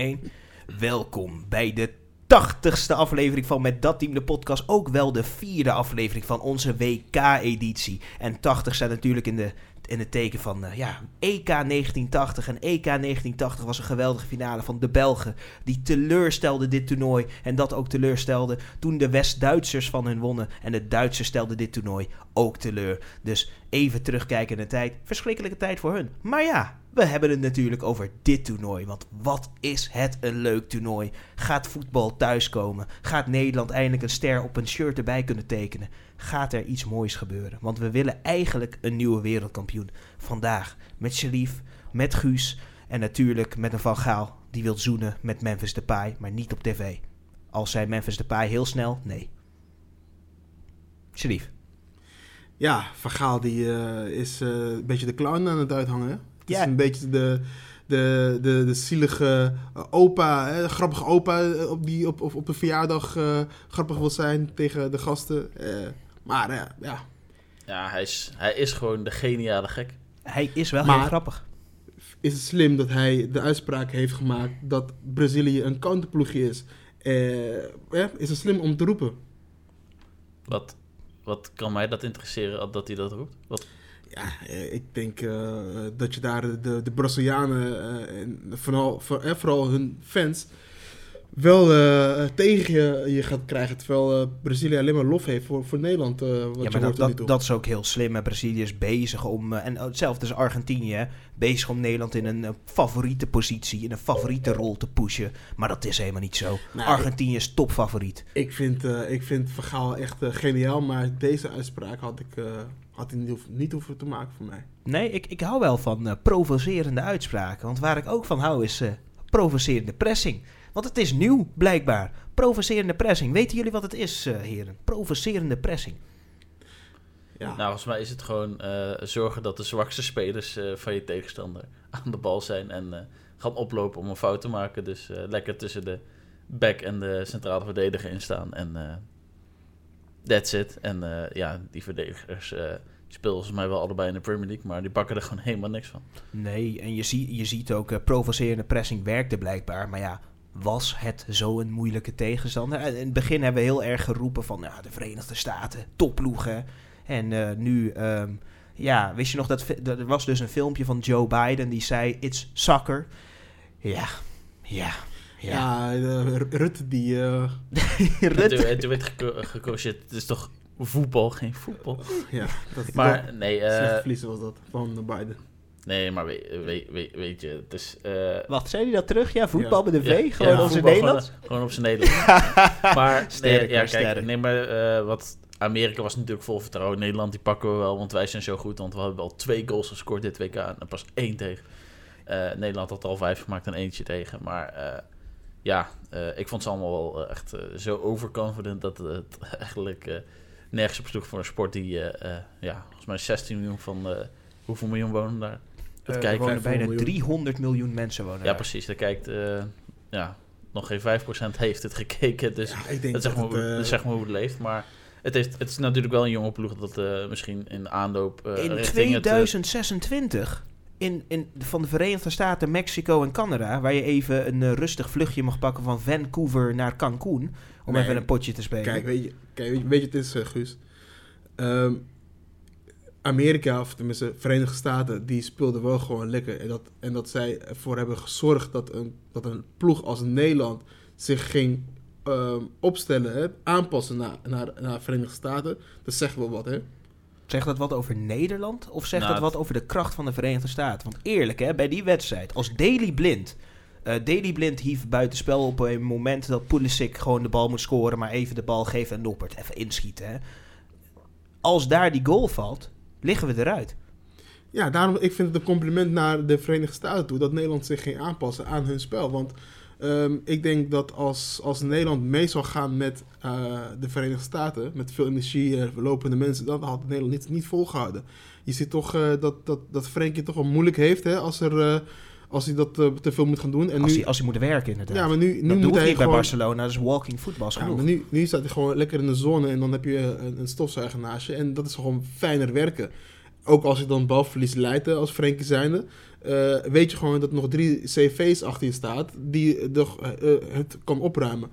1. Welkom bij de tachtigste aflevering van Met Dat Team, de podcast. Ook wel de vierde aflevering van onze WK-editie. En 80 staat natuurlijk in, de, in het teken van eh, ja, EK 1980. En EK 1980 was een geweldige finale van de Belgen. Die teleurstelde dit toernooi. En dat ook teleurstelde toen de West-Duitsers van hun wonnen. En de Duitsers stelden dit toernooi ook teleur. Dus even terugkijken in de tijd. Verschrikkelijke tijd voor hun. Maar ja, we hebben het natuurlijk over dit toernooi. Want wat is het een leuk toernooi? Gaat voetbal thuiskomen? Gaat Nederland eindelijk een ster op een shirt erbij kunnen tekenen? Gaat er iets moois gebeuren? Want we willen eigenlijk een nieuwe wereldkampioen. Vandaag met Sharif, met Guus en natuurlijk met een Van Gaal die wil zoenen met Memphis Depay, maar niet op tv. Als zei Memphis Depay heel snel, nee. Sharif. Ja, Van Gaal die, eh, is eh, een beetje de clown aan het uithangen. hè? Het Ja. is een beetje de, de, de, de zielige opa, hè, de grappige opa eh, op, die op, op, op de verjaardag eh, grappig wil zijn tegen de gasten. Eh, maar eh, ja, Ja, hij is, hij is gewoon de geniale gek. Hij is wel Maar- heel grappig. is het slim dat hij de uitspraak heeft gemaakt dat Brazilië een counterploegje is. Eh, ja, is het slim om te roepen? Wat, wat kan mij dat interesseren dat hij dat roept? Wat, Ja, eh, ik denk eh, dat je daar de, de, Brazilianen eh, en vooral, voor, eh, vooral hun fans wel eh, tegen je, je gaat krijgen. Terwijl eh, Brazilië alleen maar lof heeft voor, voor Nederland. eh, wat Ja, je maar hoort dat, dat, dat is ook heel slim. En Brazilië is bezig om, en hetzelfde is Argentinië, hè, bezig om Nederland in een favoriete positie, in een favoriete rol te pushen. Maar dat is helemaal niet zo. Nee. Argentinië is topfavoriet. Ik vind, eh ik vind Vergaal echt geniaal, maar deze uitspraak had ik eh, had hij niet, hoeven, niet hoeven te maken voor mij. Nee, ik, ik hou wel van eh, provocerende uitspraken. Want waar ik ook van hou is eh, provocerende pressing. Want het is nieuw, blijkbaar. Provocerende pressing. Weten jullie wat het is, eh, heren? Provocerende pressing. Ja. Nou, volgens mij is het gewoon eh, zorgen dat de zwakste spelers eh, van je tegenstander aan de bal zijn en eh, gaan oplopen om een fout te maken. Dus eh, lekker tussen de back en de centrale verdediger in staan. En eh that's it. En eh, ja, die verdedigers eh, spelen volgens mij wel allebei in de Premier League, maar die pakken er gewoon helemaal niks van. Nee, en je, zie, je ziet ook, eh, provocerende pressing werkte blijkbaar. Maar ja, was het zo'n moeilijke tegenstander? In het begin hebben we heel erg geroepen van ja, de Verenigde Staten, topploegen. En eh, nu, ehm, ja, wist je nog dat er was dus een filmpje van Joe Biden die zei: It's soccer. Ja, ja, ja. Ja, eh, Rutte die... eh, En Rutte. toen, en toen werd gecorrigeerd, het is toch voetbal, geen voetbal. ja, dat, Maar nee, slecht eh, verliezen was dat, van Biden. Nee, maar weet, weet, weet, weet je, het is... eh, Wat zei hij dat terug? Ja, voetbal Ja. met een V, Ja, gewoon ja, in voetbal Nederlands. Gewoon, gewoon op zijn Nederlands. maar Sterk, nee, ja, kijk, sterk. nee, maar eh, wat Amerika was natuurlijk vol vertrouwen. Nederland die pakken we wel, want wij zijn zo goed. Want we hebben al twee goals gescoord dit WK en pas één tegen. Eh, Nederland had er al vijf gemaakt en eentje tegen. Maar eh, ja, eh, ik vond ze allemaal wel echt zo overconfident dat het eigenlijk eh, nergens op sloeg voor een sport die, eh, eh, ja, volgens mij 16 miljoen van, eh, hoeveel miljoen wonen daar? Er wonen bijna miljoen. 300 miljoen mensen wonen Ja, daar. precies. Daar kijkt, eh, ja, nog geen 5% heeft het gekeken. Dus Ja, ik denk dat, zeg maar, het, eh, dat zeg maar hoe het leeft. Maar het, heeft, het is natuurlijk wel een jonge ploeg dat eh, misschien in aanloop eh, In richting het... eh, 2026, in, in, van de Verenigde Staten, Mexico en Canada, waar je even een rustig vluchtje mag pakken van Vancouver naar Cancun, om Nee, even een potje te spelen. Kijk, weet je, kijk, weet je, weet je het is, Guus? Ehm, Amerika, of tenminste Verenigde Staten, die speelden wel gewoon lekker. En dat, en dat zij ervoor hebben gezorgd dat een, dat een ploeg als Nederland zich ging ehm, opstellen, hè, aanpassen naar, naar, naar Verenigde Staten. Dat zegt wel wat, hè? Zegt dat wat over Nederland of zegt Nou, dat wat over de kracht van de Verenigde Staten? Want eerlijk, hè, bij die wedstrijd, als Daley Blind... eh Daley Blind hief buitenspel op een moment dat Pulisic gewoon de bal moet scoren, maar even de bal geven en Noppert even inschieten. Hè. Als daar die goal valt, liggen we eruit. Ja, daarom ik vind het een compliment naar de Verenigde Staten toe dat Nederland zich ging aanpassen aan hun spel. Want ehm, ik denk dat als, als Nederland mee zou gaan met eh, de Verenigde Staten, met veel energie en lopende mensen, dan had Nederland niet, niet volgehouden. Je ziet toch eh, dat, dat, dat Frenkie toch wel moeilijk heeft hè, als, er, eh, als hij dat eh, te veel moet gaan doen. En als, nu, hij, als hij moet werken inderdaad. ja, maar nu, nu dat moet hij niet bij gewoon... Barcelona, dat is walking football is Ja, genoeg. maar nu, nu staat hij gewoon lekker in de zone en dan heb je een, een stofzuiger naast je. En dat is gewoon fijner werken. ook als je dan balverlies leidt eh, als Frenkie zijnde, eh, weet je gewoon dat er nog drie CV's achter je staat die de, eh, het kan opruimen.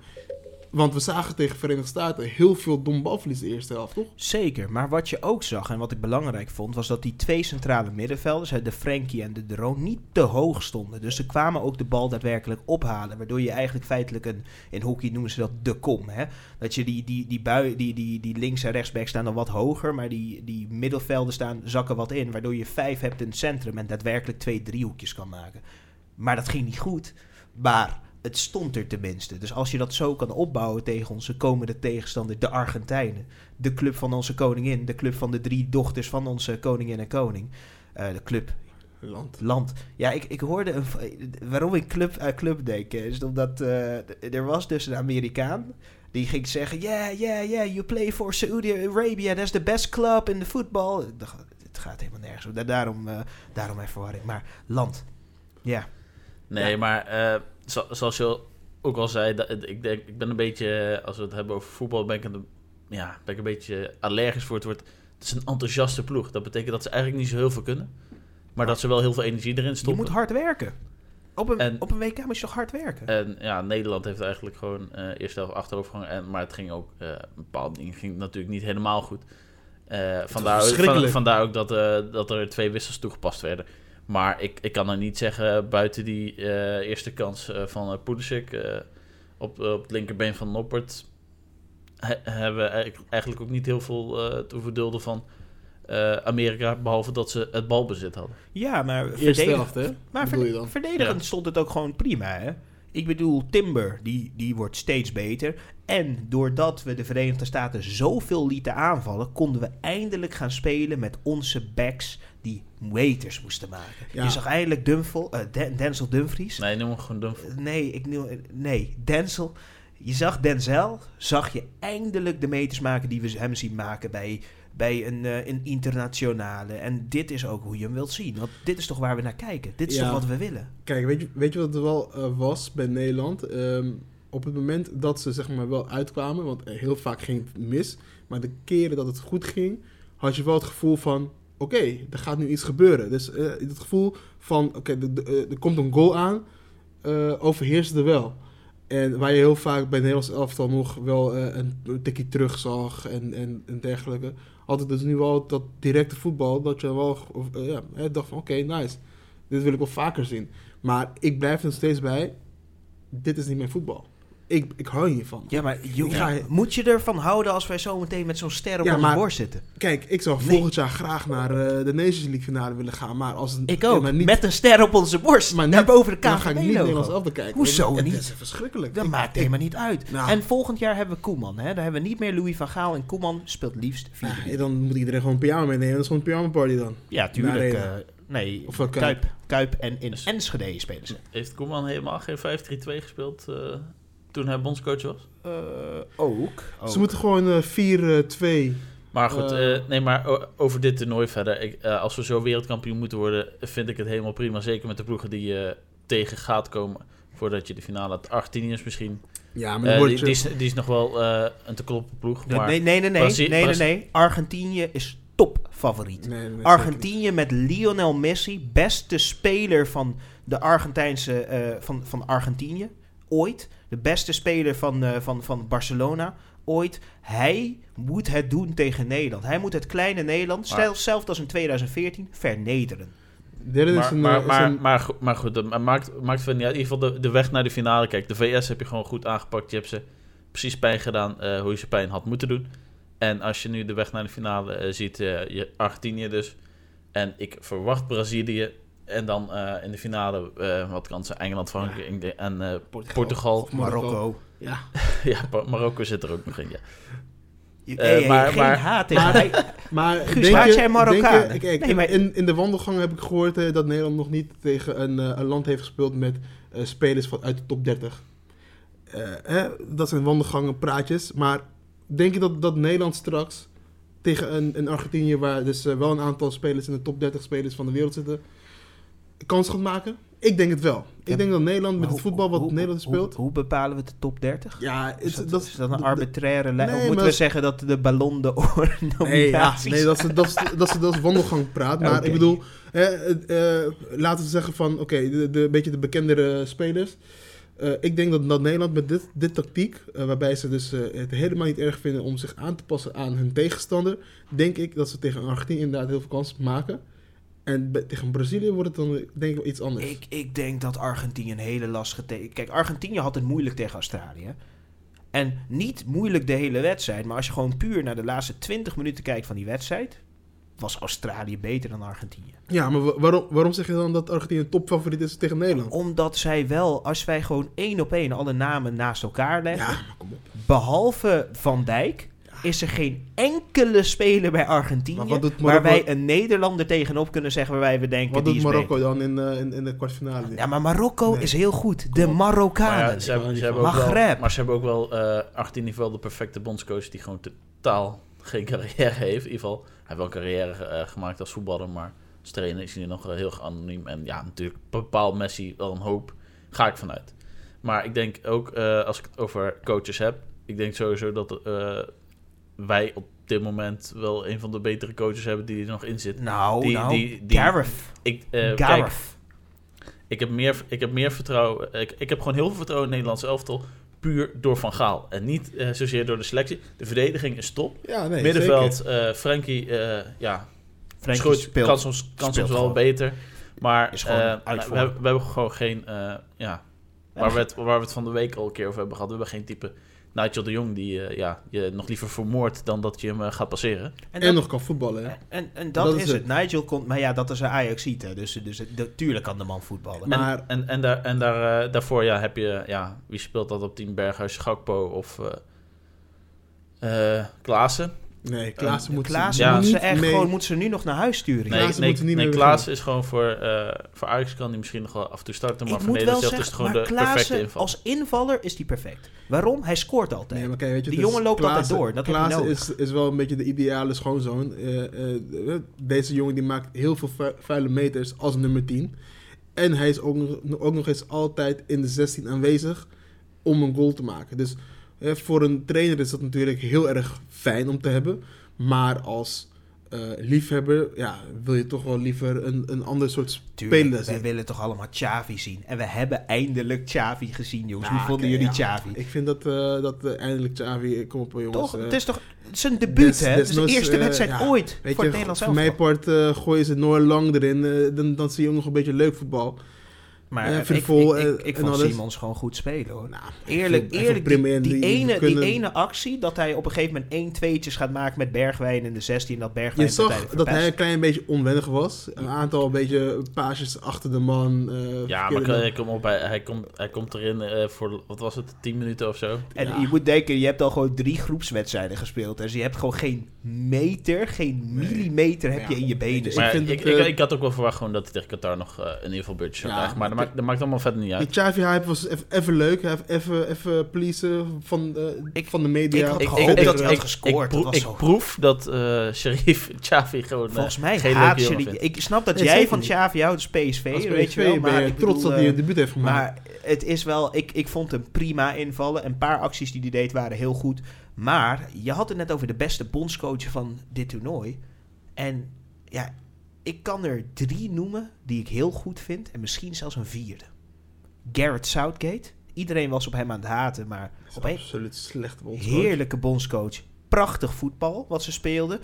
Want we zagen tegen de Verenigde Staten heel veel dom de eerste helft, toch? Zeker, maar wat je ook zag en wat ik belangrijk vond, was dat die twee centrale middenvelders, de Frenkie en de Drone, niet te hoog stonden. Dus ze kwamen ook de bal daadwerkelijk ophalen, waardoor je eigenlijk feitelijk een, in hockey noemen ze dat de kom. Hè? Dat je die, die, die, bui, die, die, die links en rechtsback staan dan wat hoger, maar die, die middenvelden staan, zakken wat in, waardoor je vijf hebt in het centrum en daadwerkelijk twee driehoekjes kan maken. Maar dat ging niet goed, maar het stond er tenminste. Dus als je dat zo kan opbouwen tegen onze komende tegenstander, de Argentijnen. De club van onze koningin, de club van de drie dochters van onze koningin en koning. eh, de club, Land. land. Ja, ik, ik hoorde, een, waarom ik club, eh, club denk, is omdat eh, er was dus een Amerikaan. Die ging zeggen, yeah, yeah, yeah, you play for Saudi Arabia, that's the best club in the football. Ik dacht, Het gaat helemaal nergens om. Da- Daarom, eh, daarom mijn verwarring. Maar land. Ja. Nee, Ja. maar eh, zo- zoals je ook al zei, dat, ik, denk, ik ben een beetje, als we het hebben over voetbal, ben ik, een, ja, ben ik een beetje allergisch voor het woord. Het is een enthousiaste ploeg. Dat betekent dat ze eigenlijk niet zo heel veel kunnen. Maar dat ze wel heel veel energie erin Je stoppen. moet hard werken. Op een, En- op een WK moet je toch hard werken? En ja, Nederland heeft eigenlijk gewoon eh eerst helft achterover gegaan. En, maar het ging ook, eh bepaalde dingen ging natuurlijk niet helemaal goed. Eh, vandaar, ook, vandaar dat, dat er twee wissels toegepast werden. Maar ik, ik kan nou niet zeggen, buiten die eh, eerste kans eh, van uh, Pulisic eh, op, op het linkerbeen van Noppert... he- hebben we eigenlijk- ook niet heel veel eh te verdulden van eh, Amerika... behalve dat ze het balbezit hadden. ja, maar Eerste verdedig- helft, hè? Maar verde- verdedigend Ja. stond het ook gewoon prima, hè? Ik bedoel, Timber, die, die wordt steeds beter. En doordat we de Verenigde Staten zoveel lieten aanvallen... konden we eindelijk gaan spelen met onze backs die waiters moesten maken. Ja. Je zag eindelijk Dumfel, eh, Den- Denzel Dumfries. Nee, noem hem gewoon dom. Eh, Nee, ik, noem- nee, Denzel. Je zag Denzel, zag je eindelijk de meters maken die we hem zien maken bij, bij een, eh, een internationale. En dit is ook hoe je hem wilt zien. Want dit is toch waar we naar kijken. Dit is Ja. toch wat we willen. Kijk, weet je, weet je wat er wel eh, was bij Nederland? Ehm, op het moment dat ze zeg maar wel uitkwamen, want heel vaak ging het mis, maar de keren dat het goed ging, had je wel het gevoel van, oké, er gaat nu iets gebeuren. Dus eh, het gevoel van, oké, eh, er komt een goal aan, eh overheerst er wel. En waar je heel vaak bij Nederlands elftal nog wel een, tikje terug zag en, en, en dergelijke, ik dus nu wel dat directe voetbal, dat je wel dacht van, oké, nice. Dit wil ik wel vaker zien. Maar ik blijf er steeds bij. Dit is niet mijn voetbal. Ik, ik hou hier van. Ja, maar joh, moet je ervan houden als wij zo meteen met zo'n ster op Ja, onze maar- borst zitten? Kijk, ik zou Nee. volgend jaar graag naar eh, de Nations League finale willen gaan. Maar als een, Ik ja, ook. maar niet, met een ster op onze borst. maar Naar niet- boven de dan ga ik niet. Nederlands elftal kijken. Hoezo Het niet? is verschrikkelijk. Dat Ik- maakt ik- helemaal niet uit. Nou. En volgend jaar hebben we Koeman. Hè? Daar hebben we niet meer Louis van Gaal. En Koeman speelt liefst 4 Nou, dan moet iedereen gewoon een pyjama meenemen. Dat is gewoon een pyjama party dan. Ja, tuurlijk. Eh, nee, Of wel Kuip. Kuip. En in Dus- Enschede spelen ze. Heeft Koeman helemaal geen 5-3-2 gespeeld eh, toen hij bondscoach was? Eh, ook. ook. Ze moeten gewoon eh 4-2. Maar goed, Eh. eh, nee, maar over dit toernooi verder. Ik, eh, als we zo wereldkampioen moeten worden, vind ik het helemaal prima. Zeker met de ploegen die je tegen gaat komen voordat je de finale hebt. Argentinië is misschien... Ja, maar eh, die, je... die, is, die is nog wel eh, een te kloppen ploeg. Nee, Maar nee, nee, nee. Nee, Brazi- nee, nee. Argentinië is topfavoriet. Nee, nee, Argentinië met Lionel Messi, beste speler van de Argentijnse eh, van, van Argentinië ooit, de beste speler van, eh, van, van Barcelona ooit. Hij moet het doen tegen Nederland. Hij moet het kleine Nederland, Maar- stel- zelfs als in 2014, vernederen. Derde is Maar, een... maar, eh, is maar, een- maar, goed- maar goed, dat maakt, maakt niet uit. In ieder geval de, de weg naar de finale. Kijk, de VS heb je gewoon goed aangepakt. Je hebt ze precies pijn gedaan eh, hoe je ze pijn had moeten doen. En als je nu de weg naar de finale ziet, eh, je Argentinië dus. En ik verwacht Brazilië. En dan eh, in de finale, eh, wat kan ze, Engeland, Frankrijk en, en eh, Portugal. Of Marokko. Marokko. Ja. ja, Marokko zit er ook nog in, ja. Je- Eh, maar- geen maar- haat maar- hij- Maar Guus, haat jij Marokkanen? denk je- kijk, Nee, in- maar- in, in de wandelgang heb ik gehoord eh, dat Nederland nog niet tegen een, een land heeft gespeeld met eh, spelers van, uit de top 30. Eh, hè, dat zijn wandelgangen, praatjes. Maar denk je dat, dat Nederland straks tegen een, een Argentinië, waar dus wel een aantal spelers in de top 30 spelers van de wereld zitten, kans gaat maken? Ik denk het wel. Ja, Ik denk dat Nederland met het voetbal wat hoe- Nederland speelt... Hoe, bepalen we de top 30? ja, het, Is dat, dat, is dat een arbitraire lijn? Nee, of moeten we zeggen dat de Ballon d'Or Nee, ja, nominaties nee dat, is, dat, is, dat, is, dat is wandelgang praat. Maar ik bedoel, eh, eh, laten we zeggen van, oké, de, de, een beetje de bekendere spelers. Eh, ik denk dat, dat Nederland met dit, dit tactiek, eh, waarbij ze dus het helemaal niet erg vinden om zich aan te passen aan hun tegenstander, denk ik dat ze tegen Argentinië inderdaad heel veel kansen maken. En bij- tegen Brazilië wordt het dan denk ik wel iets anders. Ik, ik denk dat Argentinië een hele lastige... te- Kijk, Argentinië had het moeilijk tegen Australië. En niet moeilijk de hele wedstrijd. Maar als je gewoon puur naar de laatste 20 minuten kijkt van die wedstrijd... was Australië beter dan Argentinië. Ja, maar wa- waarom, waarom zeg je dan dat Argentinië een topfavoriet is tegen Nederland? Omdat zij wel, als wij gewoon één op één alle namen naast elkaar leggen... Ja, maar kom op. behalve Van Dijk... is er geen enkele speler bij Argentinië... Waar wij een Nederlander tegenop kunnen zeggen... waarbij we denken, Wat die doet is Marokko beter. dan in, eh, in, in de kwartfinale? Ja, maar Marokko Nee. is heel goed. De. Marokkanen. Maar ja, ze hebben, ze hebben ook wel, Maghreb. maar ze hebben ook wel eh 18 heeft wel de perfecte bondscoach die gewoon totaal geen carrière heeft. In ieder geval, hij heeft wel een carrière eh, gemaakt als voetballer, maar als trainer is hij nog heel anoniem. En ja, natuurlijk bepaalt Messi wel een hoop, ga ik vanuit. Maar ik denk ook, eh, als ik het over coaches heb, ik denk sowieso dat eh, wij op dit moment wel een van de betere coaches hebben die er nog in zit. Nou, Die- nou, die- die- Gareth. Ik, eh, kijk, Gareth. ik heb meer, ik heb meer vertrouwen. Ik, ik heb gewoon heel veel vertrouwen in het Nederlands elftal. Puur door Van Gaal. En niet eh, zozeer door de selectie. De verdediging is top. Ja, nee, Middenveld, eh Frankie, ja, schoot, speelt. kan soms, kan soms wel gewoon. beter. Maar Is we, we hebben gewoon geen, ja, waar we, het, waar we het van de week al een keer over hebben gehad. We hebben geen type Nigel de Jong die eh, ja, je nog liever vermoordt dan dat je hem eh, gaat passeren. En, nog kan voetballen, hè? en, en dat, Dat is is het. Nigel komt... Maar ja, dat is een ajax hè. Dus, dus natuurlijk kan de man voetballen. Maar- en en, en, daar, en daar, eh, daarvoor ja, heb je, ja, wie speelt dat op team Berghuis, Gakpo of eh eh Klaassen? Nee, Klaassen moet Klaassen ja, moeten ze niet echt mee- gewoon... Moeten ze nu nog naar huis sturen? Nee, Klaassen nee, moet niet nee Klaassen is gewoon voor, eh voor Ajax kan hij misschien nog wel af en toe starten, maar ik voor moet Nederland zelf is het gewoon maar de perfecte inval. als invaller is die perfect. Waarom? Hij scoort altijd. Nee, maar kijk, weet je, Die jongen loopt altijd door, dat heb je Klaassen nodig. is, is wel een beetje de ideale schoonzoon. Eh, eh, deze jongen die maakt heel veel vu- vuile meters als nummer 10. En hij is ook, nog- ook nog eens altijd in de 16 aanwezig om een goal te maken. Dus eh, voor een trainer is dat natuurlijk heel erg fijn om te hebben. Maar als eh, liefhebber ja, wil je toch wel liever een, een ander soort speler zien. willen toch allemaal Xavi zien. En we hebben eindelijk Xavi gezien, jongens. Hoe vonden jullie ja. Xavi? Ik vind dat, eh, dat eh, eindelijk Xavi... Kom op jongens. Toch? het is toch zijn debuut, des- hè? Het is de eerste wedstrijd ja, ooit voor je, het Nederlands voor mijn part gooien ze Noor Lang erin. dan, dan zie je ook nog een beetje leuk voetbal. Maar ik, ik, ik, eh, ik vond alles. Simons gewoon goed spelen, hoor. Nou, Eerlijk, eerlijk die, primmen, die, die- die ene, kunnen- die ene actie dat hij op een gegeven moment 1 tweetjes gaat maken met Bergwijn in de 16 en dat Bergwijn Je zag dat hij een klein beetje onwennig was. Een aantal beetje paasjes achter de man. eh, Ja, maar man. ik kom op, hij, hij, komt, hij komt erin eh, voor, wat was het, 10 minuten of zo? En Ja. je moet denken, je hebt al gewoon drie groepswedstrijden gespeeld. Dus je hebt gewoon geen meter, geen millimeter heb Ja. je in je benen. Maar ik ik, vind ik, het, ik, had ook wel verwacht gewoon dat hij tegen Qatar nog in ieder geval beurtjes zou Ja, krijgen. Maar- maakt, dat maakt allemaal verder niet Die uit. Xavi-hype was eff- even leuk. Even, even pleasen van de, Ik- van de media. ik had Ik, gehoopt ik, ik, dat ik, hij had gescoord, ik, dat proef, was proef dat eh Sharif Xavi gewoon eh, Volgens mij geen haat leuke die... Ik snap dat Nee, jij van. Xavi houdt, dus PSV, Als weet je wel. PSV ben Maar je ik trots bedoel, dat hij eh, een debuut heeft gemaakt. Maar het is wel, ik, ik vond hem prima invallen. Een paar acties die hij deed waren heel goed. Maar je had het net over de beste bondscoach van dit toernooi. En ja, ik kan er drie noemen die ik heel goed vind. En misschien zelfs een vierde. Garrett Southgate. Iedereen was op hem aan het haten, maar op een absoluut slecht bondscoach. heerlijke bondscoach. Prachtig voetbal wat ze speelden.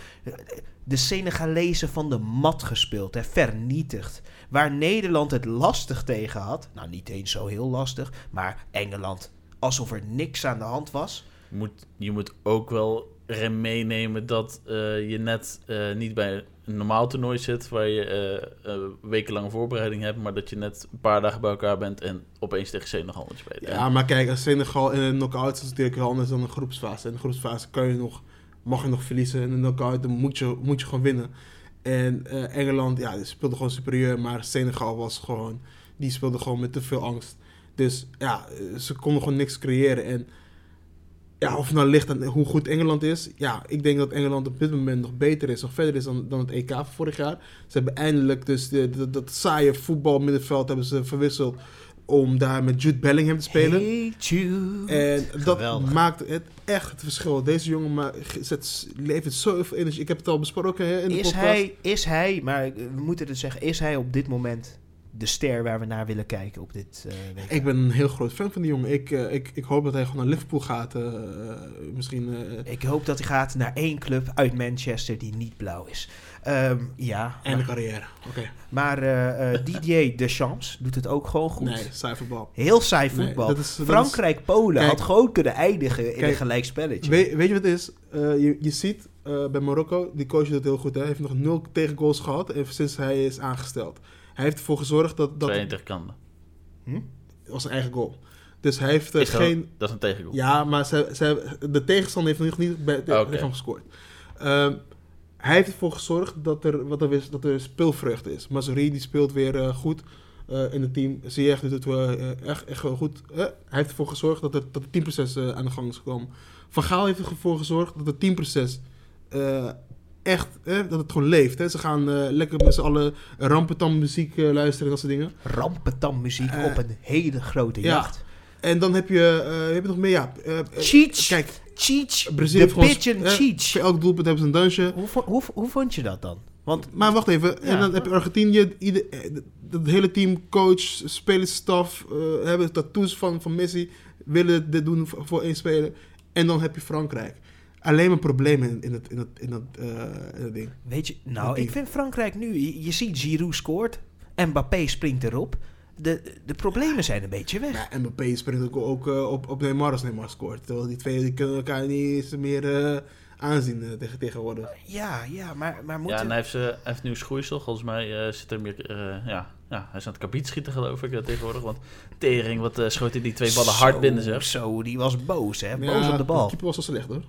De Senegalezen van de mat gespeeld, hè, vernietigd. Waar Nederland het lastig tegen had. Nou, niet eens zo heel lastig. Maar Engeland, alsof er niks aan de hand was. Je moet, je moet ook wel meenemen dat eh, je net eh, niet bij een normaal toernooi zit waar je eh eh, wekenlange voorbereiding hebt, maar dat je net een paar dagen bij elkaar bent en opeens tegen Senegal moet spelen. Ja, maar kijk, als Senegal in een knock-out is natuurlijk anders dan een groepsfase. In de groepsfase kan je nog, mag je nog verliezen. In een knock-out dan moet je, moet je gewoon winnen. En eh, Engeland, ja, die speelde gewoon superieur. Maar Senegal was gewoon, die speelde gewoon met te veel angst. Dus ja, ze konden gewoon niks creëren. En Ja, of het nou ligt aan hoe goed Engeland is. Ja, ik denk dat Engeland op dit moment nog beter is, nog verder is dan, dan het EK van vorig jaar. Ze hebben eindelijk dus de, de- dat saaie voetbalmiddenveld hebben ze verwisseld om daar met Jude Bellingham te spelen. Hey Jude. En dat Geweldig. maakt het echt het verschil. Deze jongen ma- zet, levert zoveel energie. Ik heb het al besproken hè, in de Is podcast. hij, is hij, maar we moeten het zeggen, is hij op dit moment de ster waar we naar willen kijken op dit eh WK? Ik ben een heel groot fan van die jongen. Ik, eh, ik, ik hoop dat hij gewoon naar Liverpool gaat. eh, misschien. Ik hoop dat hij gaat naar één club uit Manchester die niet blauw is. Ehm, ja, einde maar, carrière. Oké. maar eh, eh, Didier Deschamps doet het ook gewoon goed. Nee, saai voetbal. Heel saai voetbal. is- Frankrijk-Polen Kijk. had gewoon kunnen eindigen in Kijk. een gelijkspelletje. We- weet je wat het is? Je, je ziet bij Marokko, die coach doet het heel goed. Hè? Hij heeft nog nul tegengoals gehad even sinds hij is aangesteld. Hij heeft ervoor gezorgd dat dat 22 kanten. Hm? was zijn eigen goal. Dus hij heeft eh, dat- geen. Dat is een tegengoal. Ja, maar ze, ze, de tegenstander heeft nog niet bij de lichaam gescoord. Ehm, hij heeft ervoor gezorgd dat er, wat er, is, dat er is. Mazuri die speelt weer eh, goed eh, in het team. Ziyech doet het wel, eh, echt, echt goed. Hij heeft ervoor gezorgd dat, er, dat het teamproces aan de gang is gekomen. Van Gaal heeft ervoor gezorgd dat het teamproces echt, eh, dat het gewoon leeft. Hè. Ze gaan eh, lekker met z'n allen rampetam muziek eh, luisteren en dat soort dingen. Rampetam-muziek Eh, op een hele grote ja. jacht. En dan heb je, heb je nog meer, ja. Cheech! Kijk, Cheech! De heeft gewoon- pigeon eh, Cheech! voor elk doelpunt hebben ze een dansje. Hoe, hoe, hoe vond je dat dan? Want Maar wacht even. En dan heb je Argentinië. Ieder, het hele team, coach, spelersstaf, hebben tattoos van, van Messi. Willen dit doen voor, voor één speler. En dan heb je Frankrijk. Alleen maar problemen in, in, het, in, het, in, dat, eh, in dat ding. Weet je, nou, ik die- vind Frankrijk nu, je, je ziet Giroud scoort, Mbappé springt erop. De, de problemen zijn een beetje weg. Ja, Mbappé springt ook, ook eh, op, op Neymar als Neymar scoort. Terwijl die twee die kunnen elkaar niet eens meer eh, aanzien tegen, tegenwoordig. Ja, ja, maar, maar Ja, moeten... en hij heeft, ze- hij heeft nu schoeisel. Volgens mij eh, zit er meer... eh, ja, ja, hij is aan het kabiet schieten, geloof ik, tegenwoordig. Want tering, wat eh, schoot hij die twee ballen hard binnen, zeg. Zo, die was boos, hè? Boos Ja, op de bal. keeper was wel slecht hoor.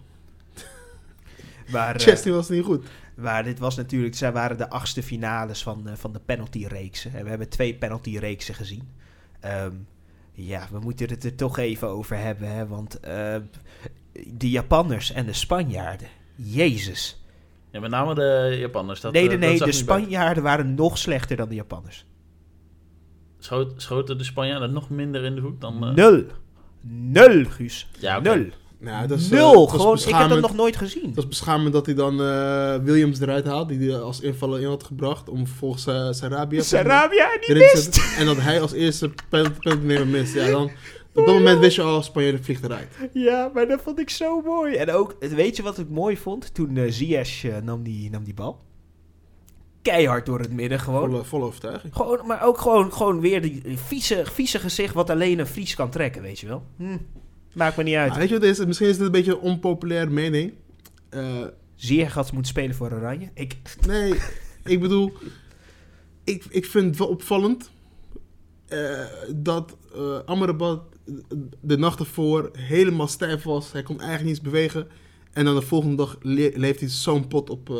Maar, eh, Chesney was niet goed. maar dit was natuurlijk, zij waren de achtste finales van, eh, van de penalty-reeksen. En we hebben twee penalty-reeksen gezien. Ehm, ja, we moeten het er toch even over hebben, hè? Want eh, de Japanners en de Spanjaarden, jezus. Ja, met name de Japanners. Dat, nee, eh, nee, de bij. Spanjaarden waren nog slechter dan de Japanners. Schoten de Spanjaarden nog minder in de hoek dan... eh, Nul. Nul, Guus. Ja, oké. Nul. Nou, dat is, eh, Nul. dat is Gewoon, ik heb dat nog nooit gezien. Dat is beschamend dat hij dan eh, Williams eruit haalt, die hij als invaller in had gebracht, om vervolgens uh, Sarabia Sarabia en die mist. En dat hij als eerste penalty mist. Ja, dan, op dat moment wist je al, Spanje vliegt eruit. Ja, maar dat vond ik zo mooi. En ook, weet je wat ik mooi vond? Toen Ziyech eh, nam, die, nam die bal. Keihard door het midden gewoon. Volle, volle overtuiging. gewoon maar ook gewoon, gewoon weer die vieze, vieze gezicht wat alleen een Fries kan trekken, weet je wel. Hm, maakt me niet uit. Maar weet je wat het is? Misschien is dit een beetje een onpopulaire mening. Eh, Ziyech had moeten spelen voor Oranje. Ik, nee, ik bedoel, ik, ik vind het wel opvallend eh, dat eh Amrabat de nacht ervoor helemaal stijf was. Hij kon eigenlijk niet eens bewegen. En dan de volgende dag le- leeft hij zo'n pot op. eh,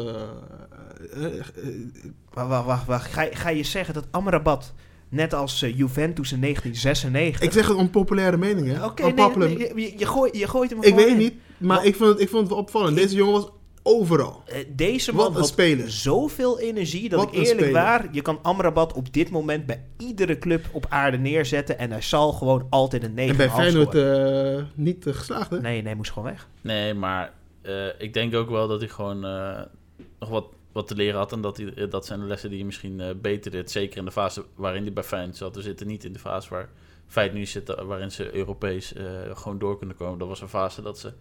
eh, eh, wacht, wacht, wacht. wacht. Ga, ga je zeggen dat Amrabat, net als eh, Juventus in 1996... ik zeg het onpopulaire mening, hè? Oké, nee, je, je, gooit, je gooit hem Ik gewoon weet in. niet, maar ik vond, het, ik vond het wel opvallend. Deze jongen was overal. Eh, Deze man een had speler. zoveel energie dat Wat ik een eerlijk waar, je kan Amrabat op dit moment bij iedere club op aarde neerzetten en hij zal gewoon altijd een 9 En bij Feyenoord eh, niet geslaagd, hè? Nee, nee, moest gewoon weg. Nee, maar eh, ik denk ook wel dat hij gewoon eh, nog wat, wat te leren had. En dat, hij, eh, dat zijn de lessen die hij misschien eh, beter deed. Zeker in de fase waarin hij bij Feyenoord zat. We zitten niet in de fase waar Feyenoord nu zit, eh, waarin ze Europees eh, gewoon door kunnen komen. Dat was een fase dat ze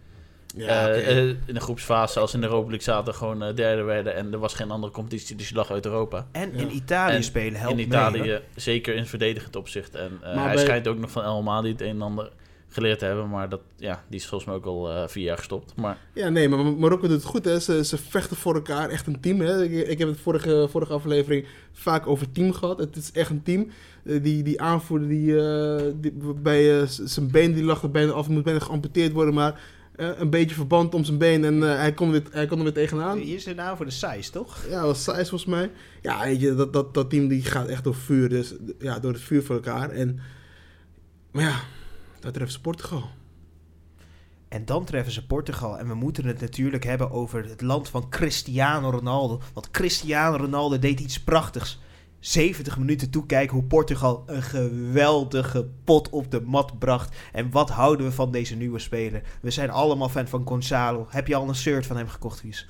Ja, in de groepsfase, als in de Europa League zaten, gewoon derde werden. En er was geen andere competitie, dus je lag uit Europa. En Ja. in Italië En spelen helpt in Italië, zeker in verdedigend opzicht. En eh, hij bij- schijnt ook nog van El Mali het een en ander geleerd te hebben. Maar dat, ja, die is volgens mij ook al eh, vier jaar gestopt. Maar Ja, nee, maar Marokko doet het goed, hè. Ze, ze vechten voor elkaar, echt een team, hè. Ik, ik heb het vorige, vorige aflevering vaak over team gehad. Het is echt een team. Eh, die, die aanvoerder, die, eh, die bij zijn been, die lag er bijna af, moet bijna geamputeerd worden, maar eh, een beetje verband om zijn been en eh, hij, kon weer, hij kon er weer tegenaan. Hier is een naam voor de size, toch? Ja, dat was Saïs volgens mij. Ja, weet je, dat, dat, dat team die gaat echt door vuur, dus ja, door het vuur voor elkaar. En, maar ja, dat treft Portugal. En dan treffen ze Portugal. En we moeten het natuurlijk hebben over het land van Cristiano Ronaldo. Want Cristiano Ronaldo deed iets prachtigs. 70 minuten toekijken hoe Portugal een geweldige pot op de mat bracht. En wat houden we van deze nieuwe speler? We zijn allemaal fan van Gonzalo. Heb je al een shirt van hem gekocht, Wies?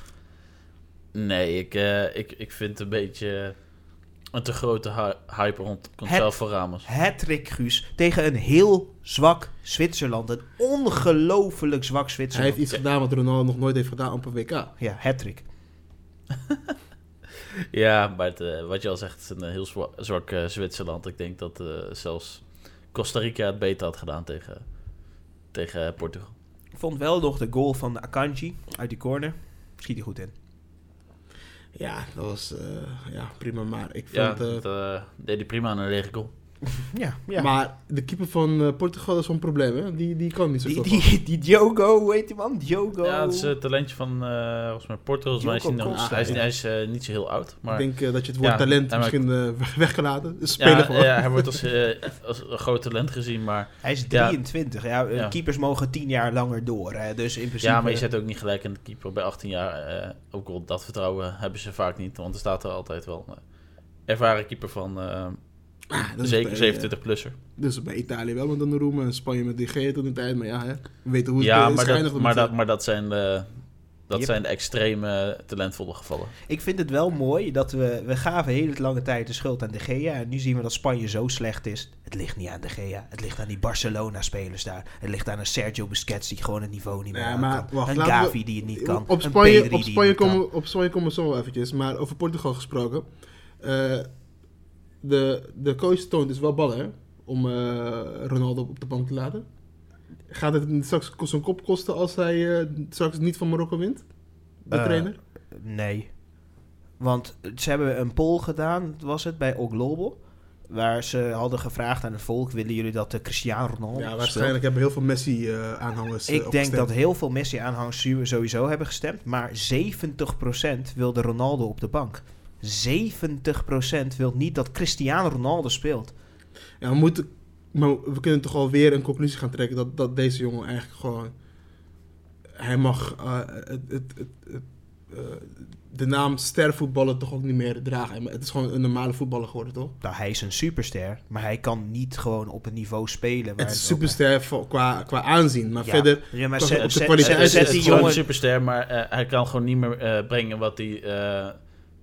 Nee, ik, eh, ik, ik vind het een beetje een te grote hy- hype rond van Ramos. Hattrick, Guus, tegen een heel zwak Zwitserland. Een ongelooflijk zwak Hij Zwitserland. heeft iets gedaan wat Ronaldo nog nooit heeft gedaan op een WK. Ja, hattrick. Ja, maar het, eh, wat je al zegt, het is een eh, heel zwa- zwak eh, Zwitserland. Ik denk dat eh, zelfs Costa Rica het beter had gedaan tegen, tegen Portugal. Ik vond wel nog de goal van Akanji uit die corner. Schiet hij goed in. Ja, dat was eh, ja, prima. Maar ik Ja, vond... eh, dat eh, deed hij prima aan een lege goal. Ja, ja. Maar de keeper van eh, Portugal is wel een probleem, hè? Die, die kan niet zo die, die, die Diogo, hoe heet die man? Diogo. Ja, het is het talentje van eh volgens mij Portugal. Is hij, nog- is, hij is eh, niet zo heel oud. Maar Ik denk dat je het woord Ja, talent maakt- misschien eh, weg- weggelaten. Dus spelen ja, gewoon. ja, hij wordt als, als een groot talent gezien. Maar, Hij is Ja. 23. Ja. Ja. Keepers mogen 10 jaar langer door. Hè. Dus in principe... ja, maar je zet ook niet gelijk in de keeper bij 18 jaar. eh, ook al dat vertrouwen hebben ze vaak niet. Want er staat er altijd wel een ervaren keeper van. Ah, dat zeker bij, 27-plusser. eh, Dus bij Italië wel met Donnarumma en Spanje met De Gea toen de tijd. Maar ja, hè, we weten hoe het Ja, is maar dat, maar, dat, maar dat zijn de, dat Yep. zijn de extreme talentvolle gevallen. Ik vind het wel mooi dat we... We gaven hele lange tijd de schuld aan De Gea. En nu zien we dat Spanje zo slecht is. Het ligt niet aan De Gea. Het ligt aan die Barcelona-spelers daar. Het ligt aan een Sergio Busquets die gewoon het niveau niet meer Ja, maar kan. wacht, een we- Gavi die het niet kan. Op een Spanje, Pedri op, die Spanje het niet kan. komen, op Spanje komen we zo wel eventjes. Maar over Portugal gesproken. eh, de, de coach toont dus wel ballen, hè? Om eh, Ronaldo op de bank te laten. Gaat het straks zijn kop kosten als hij eh, straks niet van Marokko wint? De Eh, trainer? Nee. Want ze hebben een poll gedaan, was het, bij O Global. Waar ze hadden gevraagd aan het volk: willen jullie dat de Cristiano Ronaldo Ja, waarschijnlijk hebben heel veel Messi-aanhangers Ik denk dat heel veel Messi-aanhangers sowieso hebben gestemd. Maar 70% wilde Ronaldo op de bank. 70% wil niet dat Cristiano Ronaldo speelt. Ja, we, moeten, maar we kunnen toch alweer een conclusie gaan trekken dat, dat deze jongen eigenlijk gewoon. Hij mag eh, het, het, het, het, eh, de naam stervoetballer toch ook niet meer dragen. Het is gewoon een normale voetballer geworden, toch? Nou, hij is een superster, maar hij kan niet gewoon op een niveau spelen. Waar Het is superster voor- qua, qua aanzien, maar Ja. verder. Ja, maar zet, op de zet- kwaliteit- zet- het zet is Het jongen... een superster, maar eh, hij kan gewoon niet meer eh, brengen wat hij eh,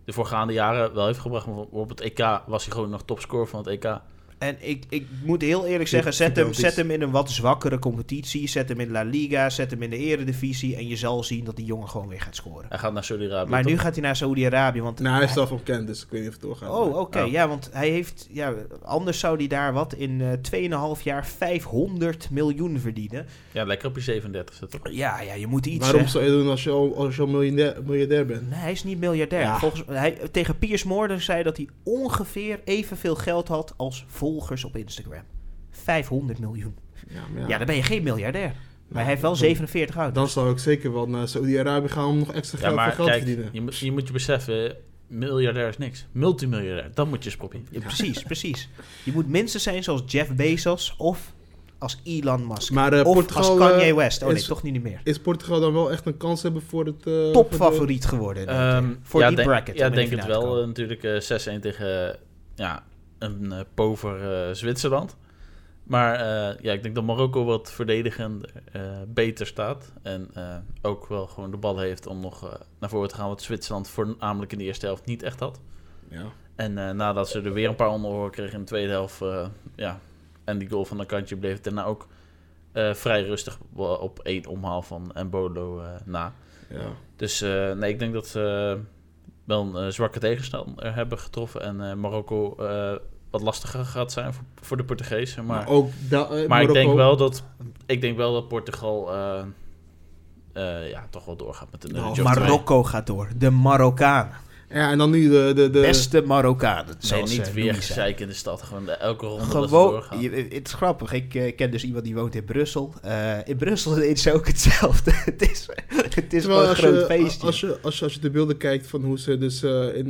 de voorgaande jaren wel heeft gebracht. Op het EK was hij gewoon nog topscorer van het EK. En ik, ik moet heel eerlijk zeggen, zet hem, zet hem in een wat zwakkere competitie. Zet hem in La Liga, zet hem in de eredivisie. En je zal zien dat die jongen gewoon weer gaat scoren. Hij gaat naar Saudi-Arabië. Maar nu gaat hij naar Saudi-Arabië. Want Nou, hij is zelf ontkend, dus ik weet niet of het doorgaat. Oh, oké. Oh. Ja, want hij heeft... Ja, anders zou hij daar wat in eh 2,5 jaar 500 miljoen verdienen. Ja, lekker op je 37 zit toch? Ja, ja, je moet iets... Waarom hè. zou je doen als je al, als je al miljardair, miljardair bent? Nee, hij is niet miljardair. Ja. Volgens, hij, tegen Piers Morgan zei dat hij ongeveer evenveel geld had als volgers op Instagram. 500 miljoen. Ja, maar Ja, dan ben je geen miljardair. Maar hij heeft wel dan- 47 oud. Dan zou ik zeker wel naar Saudi-Arabië gaan om nog extra Ja, geld maar voor geld kijk, te verdienen. je, moet- je moet je beseffen, miljardair is niks. Multimiljardair, dat moet je eens proberen. Ja, precies, precies. Je moet minstens zijn zoals Jeff Bezos of als Elon Musk. Maar eh, of Portugal als Kanye eh, West. Oh nee, is- toch niet meer. is Portugal dan wel echt een kans hebben voor het... eh, voor de- Topfavoriet geworden. denk ik. Ehm, voor ja, die denk, bracket. Ja, om in de denk het finale te wel. komen. eh, natuurlijk eh, 6-1 tegen eh, ja, een eh, pover eh, Zwitserland. Maar eh, ja, ik denk dat Marokko wat verdedigend beter staat. En ook wel gewoon de bal heeft om nog naar voren te gaan. Wat Zwitserland voornamelijk in de eerste helft niet echt had. Ja. En nadat ze er weer een paar onderhoor kregen in de tweede helft. ja, en die goal van een kantje bleef het daarna ook vrij rustig op één omhaal van Embolo na. ja. Dus nee, ik denk dat ze wel een zwakke tegenstander hebben getroffen. En Marokko wat lastiger gaat zijn voor, voor de Portugezen. Maar, Maar ook da- eh, maar ik denk wel dat ik denk wel dat Portugal eh, eh, ja, toch wel doorgaat met een job twee. Marokko gaat door. De Marokkanen. Ja, en dan nu de... de, de Beste Marokkanen. Nee, zoals niet weer gezeik in de stad. Gewoon de- elke ronde dat ze Gewoon, doorgaan. je- het is grappig. Ik eh, ken dus iemand die woont in Brussel. Eh, in Brussel is ook hetzelfde. het is, het is gewoon een als groot je, feestje. als, je, als, je, als je de beelden kijkt van hoe ze dus eh, in,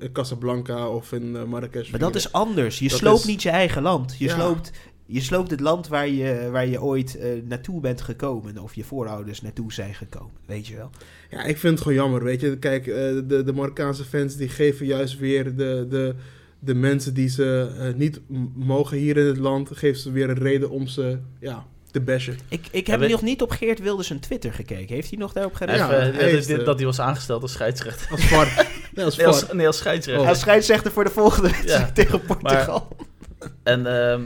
in Casablanca of in Marrakesh... maar dat is anders. Je Dat sloopt is- niet je eigen land. Je Ja. sloopt Je sloopt het land waar je, waar je ooit eh, naartoe bent gekomen. Of je voorouders naartoe zijn gekomen. Weet je wel. Ja, ik vind het gewoon jammer, weet je. Kijk, eh, de, de Marokkaanse fans die geven juist weer de, de, de mensen die ze eh, niet mogen hier in het land... geven ze weer een reden om ze ja, te bashen. Ik, ik Ja, heb nog niet op Geert Wilders een Twitter gekeken. Heeft hij nog daarop gedaan? Ja, dat, dat hij was aangesteld als scheidsrechter. Als VAR. nee, als Nee, als, nee, als scheidsrechter. Oh. Hij scheidsrechter voor de volgende wedstrijd tegen Portugal. En ehm,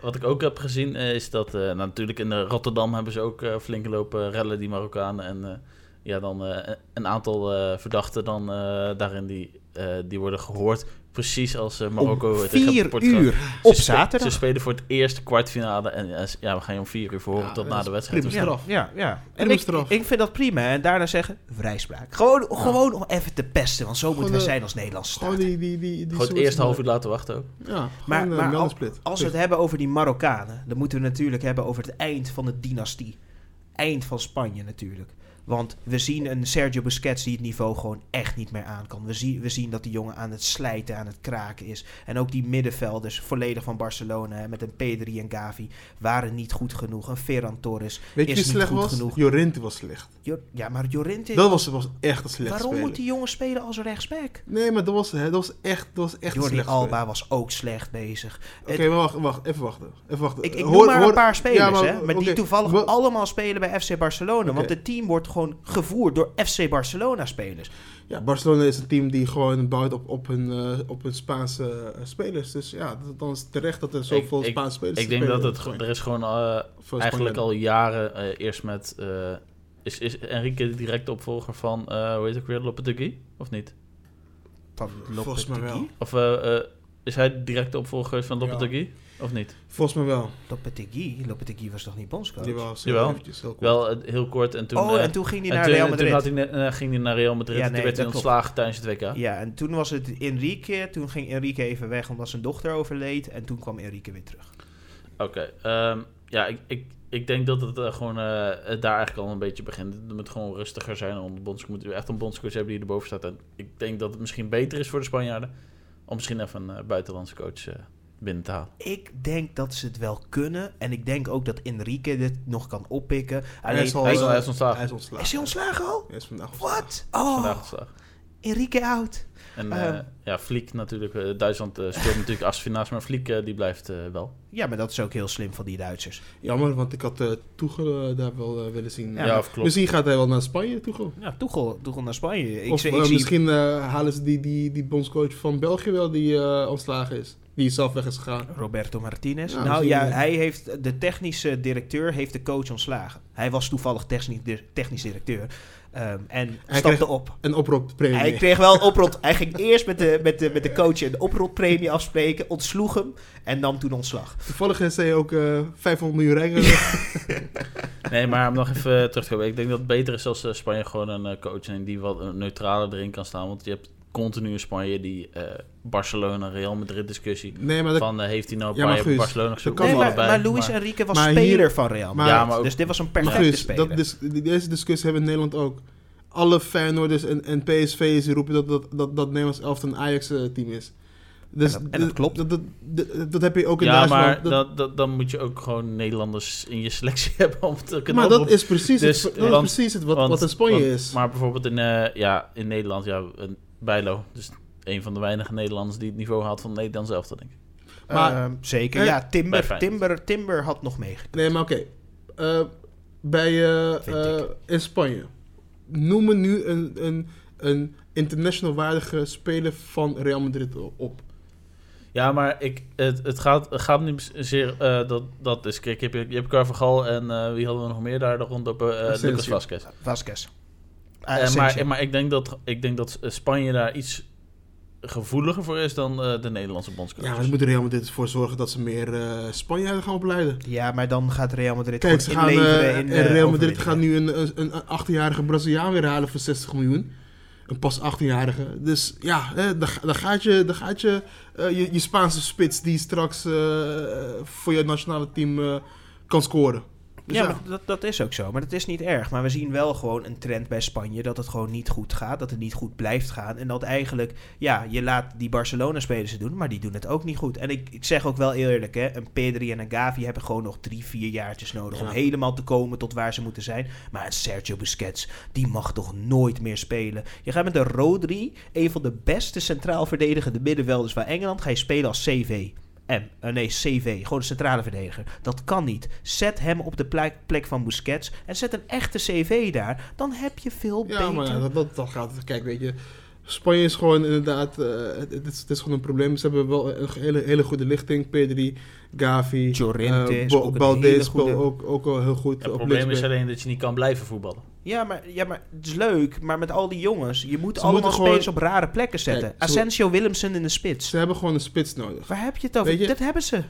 wat ik ook heb gezien eh, is dat eh, nou, natuurlijk in eh, Rotterdam hebben ze ook eh, flink lopen rellen, die Marokkanen. En ja, dan een aantal verdachten dan daarin die, die worden gehoord. Precies als eh, Marokko Om tegen vier Portugal. uur Ze op spe- zaterdag. Ze spelen voor het eerste kwartfinale. En eh, ja, we gaan je om vier uur verhoren Ja, tot na de wedstrijd. prima. Ja, straf. ja, ja. En ik, ik vind dat prima. En daarna zeggen, vrijspraak. Gewoon, gewoon om even te pesten. Want zo moeten we zijn als Nederlandse staat. Gewoon die... die, die, die Gewoon het eerste half uur laten wachten ook. Ja, Maar- een maar al- meldensplit. Als we het hebben over die Marokkanen, dan moeten we natuurlijk hebben over het eind van de dynastie. Eind van Spanje natuurlijk. Want we zien een Sergio Busquets die het niveau gewoon echt niet meer aan kan. We, zien we zien dat die jongen aan het slijten, aan het kraken is. En ook die middenvelders, volledig van Barcelona, hè, met een Pedri en Gavi, waren niet goed genoeg. Een Ferran Torres Weet je is wie niet slecht goed was? genoeg. Jorente was slecht. Jo- ja, maar Jorente... Dat was, was echt een slecht waarom speler. moet die jongen spelen als rechtsback? Nee, maar dat was, hè, dat was echt, dat was echt Jordi slecht Alba was ook slecht bezig. Oké, maar wacht, wacht, even wachten. Even wachten. Ik, ik Hoor- noem maar hoor- een paar spelers, ja, maar- hè, maar die toevallig wa- allemaal spelen bij FC Barcelona. Want het team wordt gewoon gevoerd door FC Barcelona-spelers. Ja, Barcelona is een team die gewoon bouwt op, op, hun, eh, op hun Spaanse eh, spelers. Dus ja, dat- dan is het terecht dat er zoveel Ik- ik- Spaanse spelers Ik denk dat het, er is gewoon eh, Voor eigenlijk al jaren eh, eerst met... eh, is, is Enrique de directe opvolger van, eh, hoe heet het ook weer, Lopetegui? Of niet? Volgens mij wel. Of eh, eh, is hij de directe opvolger van Ja. Lopetegui? Of niet? Volgens mij wel. Lopetegui? Lopetegui was toch niet bondscoach? Die was Jawel. eventjes heel kort. Wel eh, heel kort en toen... oh, eh, en toen ging hij naar toen, Real en Madrid. Toen had hij, net- eh, ging hij naar Real Madrid Ja, en nee, toen werd hij ontslagen tijdens het WK. Ja, en toen was het Enrique. Toen ging Enrique even weg omdat zijn dochter overleed. En toen kwam Enrique weer terug. Oké, ehm, ja, ik, ik, ik denk dat het eh, gewoon eh, het daar eigenlijk al een beetje begint. Het moet gewoon rustiger zijn. En de bondscoach moet echt een bondscoach hebben die erboven staat. En ik denk dat het misschien beter is voor de Spanjaarden om misschien even een eh, buitenlandse coach eh, binnen te halen. Ik denk dat ze het wel kunnen. En ik denk ook dat Enrique dit nog kan oppikken. Hij is al- hij is al- eh, hij is ontslagen. Hij is ontslagen. is hij ontslagen al? Hij is vandaag ontslagen. Wat? Oh, Vandaag ontslagen. Enrique out. En Ehm. eh, ja, Fliek natuurlijk. eh, Duitsland eh, speelt natuurlijk Asfinaas, maar Fliek eh, die blijft wel. Ja, maar dat is ook heel slim van die Duitsers. Jammer, want ik had eh Tuchel eh, daar wel willen zien. Ja, Ja, of klopt. Misschien gaat hij wel naar Spanje, Tuchel. Ja, Tuchel, Tuchel naar Spanje. Ik, of zie- ik zie misschien eh, halen ze die, die, die bondscoach van België wel die eh, ontslagen is. Die zelf weg is gegaan. Roberto Martinez. Ja, nou ja, hij heeft, de technische directeur heeft de coach ontslagen. Hij was toevallig technisch, technisch directeur. Ehm, en Hij stapte kreeg op. Een oproeppremie. Hij kreeg wel een oprot. Hij ging eerst met de, met de, met de coach een oprotpremie afspreken, ontsloeg hem en nam toen ontslag. Toevallig is hij ook eh 500 miljoen rijker. Nee, maar om nog even terug te komen. Ik denk dat het beter is als eh, Spanje gewoon een eh, coach en die wat neutraler erin kan staan. Want je hebt continu in Spanje die eh, Barcelona, Real Madrid discussie. nee, maar dat, Van eh, heeft hij nou Ja, maar bij Barcelona Of Nee, maar, maar Luis maar- Enrique was maar speler hier- van Real maar- Madrid. Ja, maar ook- dus dit was een maar perfecte Guus, speler. dat, deze discussie hebben we in Nederland ook. Alle Feyenoorders en, en PSV's die roepen dat dat, dat, dat Nederlands elftal een Ajax-team is. Dus En dat- en dat klopt. Dat, dat, dat, dat heb je ook in ja, Duitsland. maar Dat- dat, dat, dan moet je ook gewoon Nederlanders in je selectie hebben om te kunnen maar dat is precies, Dus, het, dat is want- precies het wat, Want- wat in Spanje want- is. Maar bijvoorbeeld in, eh, ja, in Nederland, ja, een Bijlo. Dus een van de weinige Nederlanders die het niveau haalt van Nederland zelf, denk ik. maar- Ehm, zeker, Eh, ja. Timber. Timber, Timber had nog meegekund. Nee, maar oké. Eh, bij ik. in Spanje. Noem me nu een, een, een international waardige speler van Real Madrid op. Ja, maar ik, het, het, gaat, het gaat niet zeer... eh, dat, dat is, kijk, je hebt, je hebt Carvajal en eh, wie hadden we nog meer daar rondop? eh Asensio. Lucas Vasquez. Vasquez. Eh, Ah, maar ik, denk dat, ik denk dat Spanje daar iets gevoeliger voor is dan eh, de Nederlandse bondscoach. Ja, maar dan moet Real Madrid ervoor zorgen dat ze meer eh Spanjaarden gaan opleiden. Ja, maar dan gaat Real Madrid Kijk, ze gaan, inleveren eh, in Real Madrid gaat nu een, een, een 18-jarige Braziliaan weer halen voor 60 miljoen. Een pas 18-jarige. Dus ja, hè, dan, dan gaat je, dan gaat je, eh, je, je Spaanse spits die straks eh, voor je nationale team eh, kan scoren. Dus ja, dat, dat is ook zo. Maar dat is niet erg. Maar we zien wel gewoon een trend bij Spanje dat het gewoon niet goed gaat. Dat het niet goed blijft gaan. En dat eigenlijk, ja, je laat die Barcelona-spelers het doen, maar die doen het ook niet goed. En ik, ik zeg ook wel eerlijk, hè, een Pedri en een Gavi hebben gewoon nog drie, vier jaartjes nodig Ja. om helemaal te komen tot waar ze moeten zijn. Maar een Sergio Busquets, die mag toch nooit meer spelen. Je gaat met de Rodri, een van de beste centraal verdedigende middenvelders van Engeland, ga je spelen als CV. M, eh, nee, CV, gewoon een centrale verdediger. Dat kan niet. Zet hem op de plek, plek van Busquets en zet een echte CV daar. Dan heb je veel Ja, beter. maar ja, dat, dat, dat gaat. Kijk, weet je. Spanje is gewoon inderdaad. eh, het, is, het is gewoon een probleem. Ze hebben wel een hele, hele goede lichting. Pedri, Gavi. Llorente Bo- Balde hele speelt goede- ook, ook wel heel goed. Het probleem is alleen dat je niet kan blijven voetballen. Ja maar, ja, maar het is leuk. Maar met al die jongens, je moet Ze allemaal spelers gewoon- op rare plekken zetten. Kijk, Asensio Willemsen in de spits. Ze hebben gewoon een spits nodig. Waar heb je het over? Je- Dat hebben ze.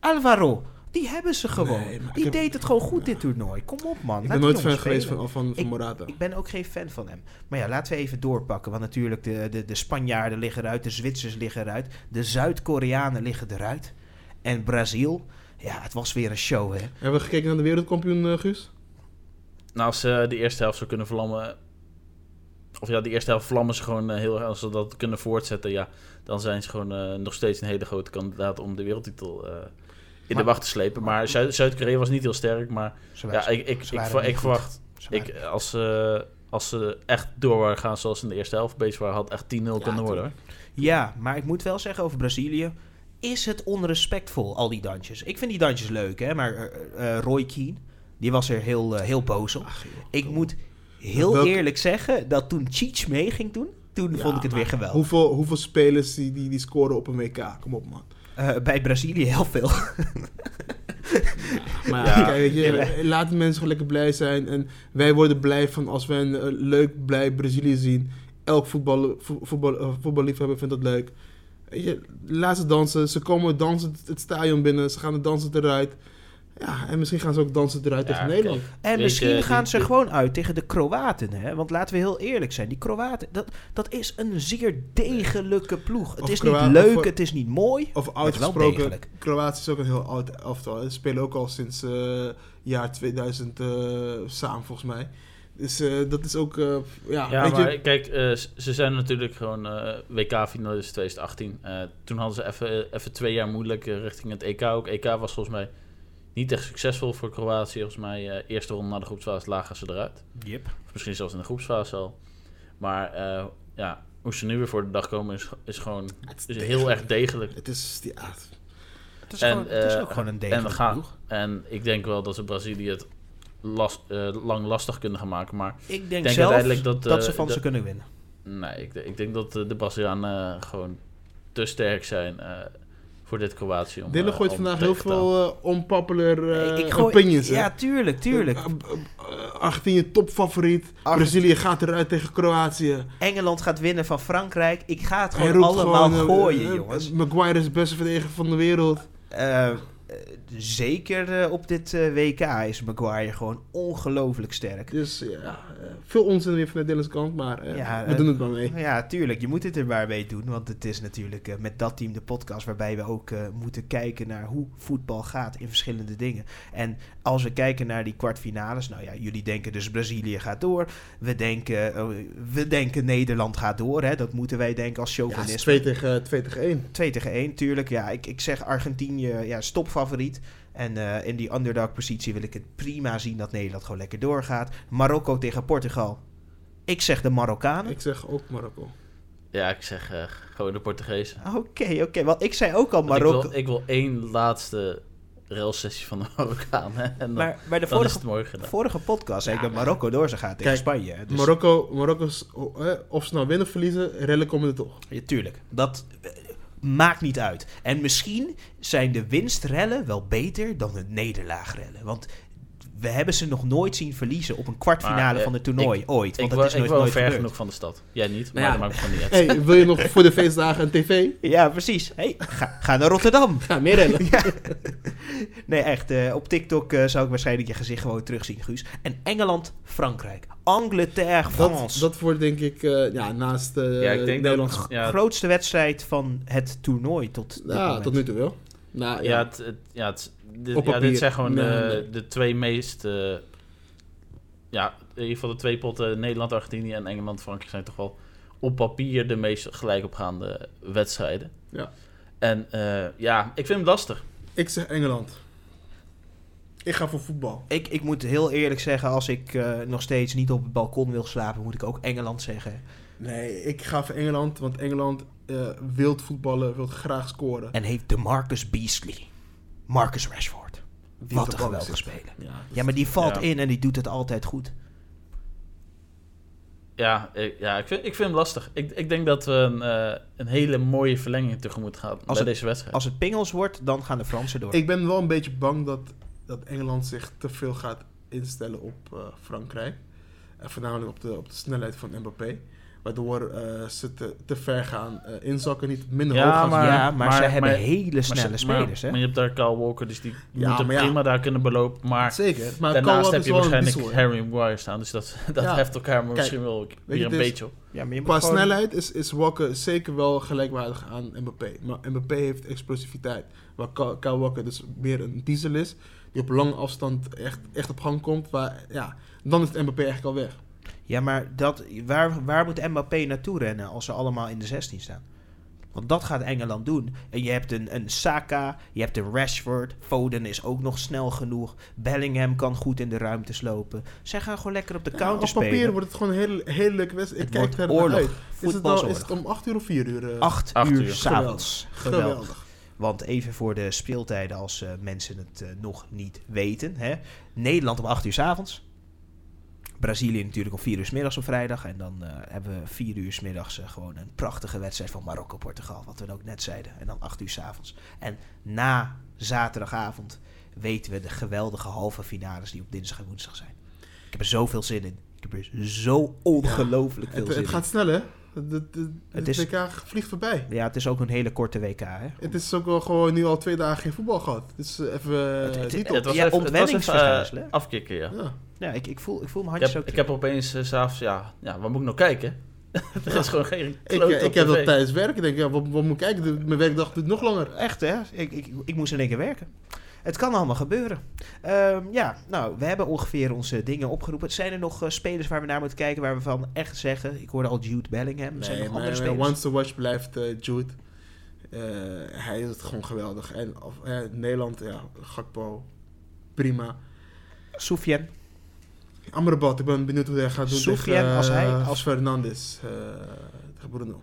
Alvaro. Die hebben ze gewoon. Nee, die heb- deed het gewoon goed dit toernooi. Kom op man. Ik ben nooit fan geweest van, van, van Ik- Morata. Ik ben ook geen fan van hem. Maar ja, laten we even doorpakken. Want natuurlijk, de, de, de Spanjaarden liggen eruit. De Zwitsers liggen eruit. De Zuid-Koreanen liggen eruit. En Brazil. Ja, het was weer een show, hè. Hebben we gekeken naar de wereldkampioen, eh, Guus? Nou, als ze de eerste helft zou kunnen vlammen... Of ja, de eerste helft vlammen ze gewoon eh, heel erg. Als ze dat kunnen voortzetten, ja... Dan zijn ze gewoon eh, nog steeds een hele grote kandidaat om de wereldtitel eh, in Maar- de wacht te slepen. Maar Zuid- Zuid-Korea was niet heel sterk. Maar Ze ja, ik, ik, ze ik, ik verwacht... Ik, als, ze als ze echt door waren gaan zoals ze in de eerste helft bezig waren... had echt 10-0 kunnen worden, hoor. Ja, maar ik moet wel zeggen over Brazilië. Is het onrespectvol, al die dansjes? Ik vind die dansjes leuk, hè. Maar eh, Roy Keane, die was er heel, eh, heel boos op. Ach, joh. Ik moet heel Welke- eerlijk zeggen dat toen Cheech mee ging doen, toen Ja, vond ik het weer maar geweldig. Hoeveel, hoeveel spelers die, die, die scoren op een WK? Kom op, man. Eh, bij Brazilië heel veel. Maar Ja. ja, kijk, weet je, Ja, maar- laat de mensen gewoon lekker blij zijn. En wij worden blij van als we een leuk, blij Brazilië zien. Elk voetbal, vo- voetbal, eh, voetballiefhebber vindt dat leuk. Weet je, laat ze dansen. Ze komen dansen het- het stadion binnen. Ze gaan de dansen eruit. Ja, en misschien gaan ze ook dansen eruit Ja, tegen kijk. Nederland. En Weet misschien je, gaan die- ze die- gewoon uit tegen de Kroaten. Hè? Want laten we heel eerlijk zijn. Die Kroaten, dat, dat is een zeer degelijke ploeg. Het Of is niet leuk, of- het is niet mooi. Of uitgesproken. Kroatië is ook een heel oud elftal. Ze spelen ook al sinds eh jaar 2000 eh, samen, volgens mij. Dus eh, dat is ook, eh, ja, Ja, weet maar je... kijk, eh, ze zijn natuurlijk gewoon eh, WK-finalist 2018. Eh, toen hadden ze even, even twee jaar moeilijk richting het EK ook. EK was volgens mij niet echt succesvol voor Kroatië. Volgens mij eh, eerste ronde na de groepsfase lagen ze eruit. Yep. Of misschien zelfs in de groepsfase al. Maar eh, ja, hoe ze nu weer voor de dag komen is, is gewoon is is heel erg degelijk. Het is, ja, Het is, En, gewoon, het is eh, ook gewoon een En, degelijke gaan, ploeg. en ik denk wel dat ze Brazilië het last, eh, lang lastig kunnen gaan maken. Maar Ik denk, denk zelf uiteindelijk dat, dat, ze van dat- ze kunnen winnen. Nee, ik, ik denk dat de Brazilianen eh, gewoon te sterk zijn eh, voor dit Kroatië. Om, Dylan eh, gooit om vandaag heel veel eh, unpopular eh, ik gooi, opinions. hè. ja, tuurlijk, tuurlijk. Argentinië topfavoriet. Brazilië gaat eruit tegen Kroatië. Engeland gaat winnen van Frankrijk. Ik ga het gewoon allemaal gewoon, gooien, jongens. Maguire is de beste verdediger van de wereld. Eh, zeker eh, op dit eh, WK is Maguire gewoon ongelooflijk sterk. Dus ja, veel onzin weer van de Dylan's kant, maar Ja, we doen het maar mee. Ja, tuurlijk. Je moet het er maar mee doen. Want het is natuurlijk met dat team de podcast waarbij we ook moeten kijken naar hoe voetbal gaat in verschillende dingen. En als we kijken naar die kwartfinales, nou ja, jullie denken dus Brazilië gaat door. We denken, eh, we denken Nederland gaat door. Hè? Dat moeten wij denken als Ja, het chauvinist. is 2 tegen, 2 tegen 1. 2 tegen 1, tuurlijk. Ja, ik, ik zeg Argentinië, ja, stopfavoriet. En eh, in die underdog-positie wil ik het prima zien dat Nederland gewoon lekker doorgaat. Marokko tegen Portugal. Ik zeg de Marokkanen. Ik zeg ook Marokko. Ja, ik zeg eh, gewoon de Portugezen. Oké, oké. Want ik zei ook al Marokko. Ik wil, ik wil één laatste railsessie van de Marokkanen. En dan, maar bij de vorige, vorige podcast zei ik dat Marokko door zou gaan tegen Kijk, Spanje. Dus, Marokko, Marokko is, of ze nou winnen of verliezen, rellen komen er toch. Ja, tuurlijk. Dat eh, maakt niet uit. En misschien zijn de winstrellen wel beter dan de nederlaagrellen. Want we hebben ze nog nooit zien verliezen op een kwartfinale Maar, eh, van het toernooi. ooit. Ik, Want wil, dat is ik nooit, nooit ver gebeurd. genoeg van de stad. Jij niet, maar Ja. dat maakt me gewoon niet uit. Hey, wil je nog voor de feestdagen een tv? Ja, precies. Hey, ga, ga naar Rotterdam. Ga meer. Ja. Nee, echt. eh, op TikTok eh, zou ik waarschijnlijk je gezicht gewoon terugzien, Guus. En Engeland, Frankrijk. Angleterre, Dat, France. dat wordt denk ik, eh, ja, naast eh Ja, ik denk Nederland. dat... Ja, Grootste wedstrijd van het toernooi tot ja, tot nu toe wel. Nou, Ja, het, het- ja, het, dit, Op ja, dit zijn gewoon Nee, de, nee. de twee meest... eh, ja, in ieder geval de twee potten Nederland, Argentinië en Engeland, Frankrijk zijn toch wel op papier de meest gelijkopgaande wedstrijden. Ja. En eh, ja, ik vind het lastig. Ik zeg Engeland. Ik ga voor voetbal. Ik, ik moet heel eerlijk zeggen, als ik eh, nog steeds niet op het balkon wil slapen, moet ik ook Engeland zeggen. Nee, ik ga voor Engeland, want Engeland eh wil voetballen, wil graag scoren. En heeft de Marcus Beasley. Marcus Rashford. Die Wat een geweldig speler. Ja, Ja, maar die valt Ja. in en die doet het altijd goed. Ja, ik, ja ik, vind, ik vind hem lastig. Ik, ik denk dat we een, eh, een hele mooie verlenging tegemoet gaan bij het- deze wedstrijd. Als het pingels wordt, dan gaan de Fransen door. Ik ben wel een beetje bang dat, dat Engeland zich te veel gaat instellen op eh, Frankrijk. En voornamelijk op de, op de snelheid van Mbappé. Waardoor eh, ze te, te ver gaan eh, inzakken, niet minder Ja, hoog gaan maar- ja, maar, ze hebben maar- hele snelle spelers, maar, hè? Maar je hebt daar Kyle Walker, dus die Ja, moet hem maar ja. prima daar kunnen belopen. Maar Zeker, maar daarnaast heb je waarschijnlijk hè. Harry Maguire staan. Dus dat, dat Ja. heft elkaar maar Kijk, misschien wel je, weer een is- beetje op. Ja, maar Qua gewoon- snelheid is, is Walker zeker wel gelijkwaardig aan Mbappé. Maar Mbappé heeft explosiviteit. Waar Kyle Walker dus meer een diesel is. Die op lange afstand echt, echt op gang komt. Waar, ja, dan is het Mbappé eigenlijk al weg. Ja, maar dat, waar, waar moet Mbappé naartoe rennen als ze allemaal in de 16 staan? Want dat gaat Engeland doen. En je hebt een, een Saka, je hebt een Rashford. Foden is ook nog snel genoeg. Bellingham kan goed in de ruimte slopen. Zij gaan gewoon lekker op de Ja, counter op papier spelen. wordt het gewoon een hele, hele leuke wedstrijd. Ik Het kijk wordt er oorlog. uit. Is het, al, is het om 8 uur of 4 uur? eh? Acht, Acht uur, uur. s'avonds. Geweldig. Geweldig. Want even voor de speeltijden, als eh, mensen het eh, nog niet weten. Hè. Nederland om 8 uur 's avonds. Brazilië natuurlijk om 4 uur 's middags op vrijdag. En dan eh, hebben we 4 uur 's middags eh, gewoon een prachtige wedstrijd van Marokko-Portugal. Wat we ook net zeiden. En dan 8 uur 's avonds. En na zaterdagavond weten we de geweldige halve finales die op dinsdag en woensdag zijn. Ik heb er zoveel zin in. Ik heb er zo ongelooflijk veel Het, zin het gaat in. snel, hè? Het, het, is- WK vliegt voorbij. Ja, het is ook een hele korte WK. Hè? Het is ook wel gewoon nu al twee dagen geen voetbal gehad. Het is eh, even Het- eh, het- niet het op. het was ja, even, het was even eh, afkicken, ja. Ja. Ja, ik, ik, voel, ik voel mijn Ik handjes heb, ook ik heb opeens uh, s'avonds, ja, ja, wat moet ik nou kijken? er is gewoon geen Ik, ik heb dat tijdens werken. Ik denk, ja, wat, wat moet ik kijken? De- Mijn werkdag duurt nog langer. Echt, hè? Ik, ik, ik moest in één keer werken. Het kan allemaal gebeuren. Ehm, ja, nou, we hebben ongeveer onze dingen opgeroepen. Zijn er nog eh, spelers waar we naar moeten kijken, waar we van echt zeggen... Ik hoorde al Jude Bellingham. Zijn er Nee, nog andere spelers? once to watch blijft eh, Jude. Eh, hij is het gewoon geweldig. En of, Nederland, ja, Gakpo, prima. Soufiane. Amrabat, ik ben benieuwd hoe hij gaat doen Soufiane, tegen, als hij- als- Fernandes. Bruno.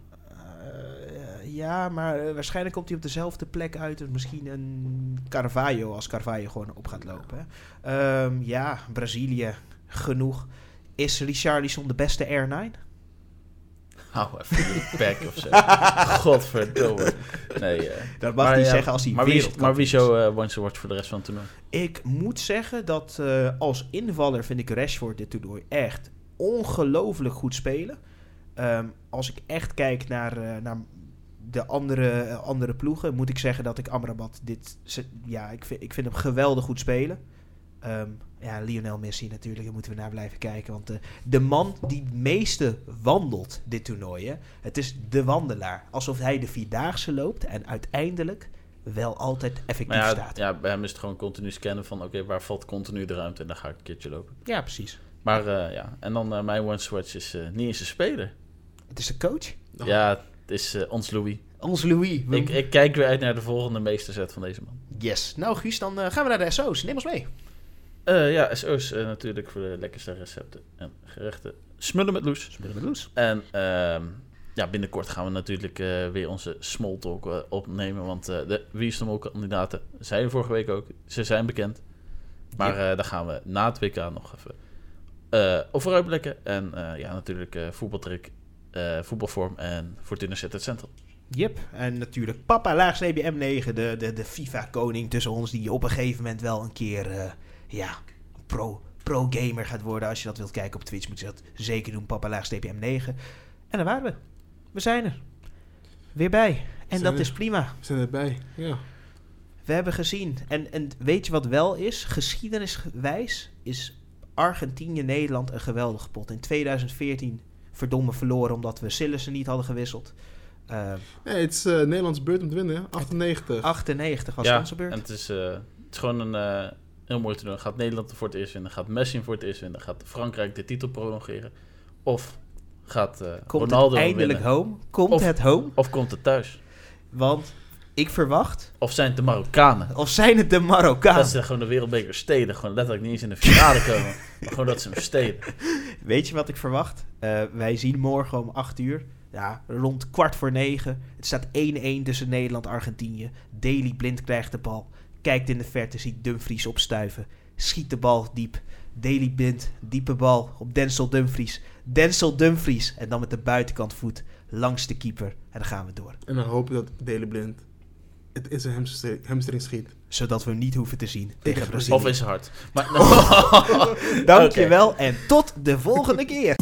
Ja, maar eh, waarschijnlijk komt hij op dezelfde plek uit. als Misschien een Carvalho, als Carvalho gewoon op gaat lopen. hè. Ehm, ja, Brazilië, genoeg. Is Richarlison de beste R9? Hou even je bek of zo. Godverdomme. Nee, eh, Dat mag hij ja, zeggen als hij maar wie, maar wie zo uh, wordt voor de rest van het toernooi? Ik moet zeggen dat als invaller vind ik Rashford dit toernooi echt ongelooflijk goed spelen. Ehm, als ik echt kijk naar, naar de andere, eh, andere ploegen, moet ik zeggen dat ik Amrabat dit... ze- Ja, ik vind, ik vind hem geweldig goed spelen. Ehm, ja, Lionel Messi natuurlijk, daar moeten we naar blijven kijken. Want de, de man die het meeste wandelt dit toernooi, hè, het is de wandelaar. Alsof hij de Vierdaagse loopt en uiteindelijk wel altijd effectief Maar ja, staat. ja, bij hem is het gewoon continu scannen van... oké, waar valt continu de ruimte en dan ga ik een keertje lopen. Ja, precies. Maar eh, ja, en dan eh, mijn once watch is eh, niet eens een speler. Het is de coach. Oh. Ja, het is eh, ons Louis. Ons Louis. We- Ik, ik kijk weer uit naar de volgende meesterzet van deze man. Yes. Nou, Guus, dan eh, gaan we naar de SO's. Neem ons mee. Eh, ja, SO's natuurlijk voor de lekkerste recepten en gerechten. Smullen met Loes. Spelen met Loes. En ehm, ja, binnenkort gaan we natuurlijk weer onze small talk opnemen. Want de Wie is de Mol kandidaten zijn vorige week ook. Ze zijn bekend. Maar daar gaan we na het WK nog even op vooruitblikken. En ja, natuurlijk voetbaltrick, eh, voetbalvorm en Fortuna Sittard Central. Yep. En natuurlijk papa laagstreepje M9, de, de, de FIFA-koning tussen ons, die op een gegeven moment wel een keer, eh, ja, pro, pro-gamer gaat worden. Als je dat wilt kijken op Twitch, moet je dat zeker doen, papa laagstreepje M9. En daar waren we. We zijn er. Weer bij. En dat er. is prima. We zijn erbij. Ja. We hebben gezien. En, en weet je wat wel is? Geschiedeniswijs is Argentinië-Nederland een geweldige pot. In 2014 verdomme verloren omdat we Sillissen niet hadden gewisseld. Eh, Nee, het is eh, Nederlands beurt om te winnen. 98. 98 was ja, onze beurt. en het is, eh, het is gewoon een eh, heel mooi toernooi. Gaat Nederland voor het eerst winnen? Gaat Messi voor het eerst winnen? Gaat Frankrijk de titel prolongeren? Of gaat eh, Komt Ronaldo het eindelijk winnen? home? Komt Of- het home? Of komt het thuis? Want ik verwacht, Of zijn het de Marokkanen? of zijn het de Marokkanen? Dat ze gewoon de wereldbeker steden. Gewoon letterlijk niet eens in de finale komen. Maar gewoon dat ze hem steden. Weet je wat ik verwacht? Eh, wij zien morgen om 8 uur, ja, rond kwart voor negen. Het staat 1-1 tussen Nederland en Argentinië. Daily Blind krijgt de bal. Kijkt in de verte, ziet Dumfries opstuiven. Schiet de bal diep. Daily Blind, diepe bal op Denzel Dumfries. Denzel Dumfries. En dan met de buitenkant voet langs de keeper. En dan gaan we door. En dan hopen dat Dele Blind het in zijn hamstring, hamstring schiet. Zodat we hem niet hoeven te zien tegen Of Brazilië. Of is hard. Maar, Dankjewel en tot de volgende keer.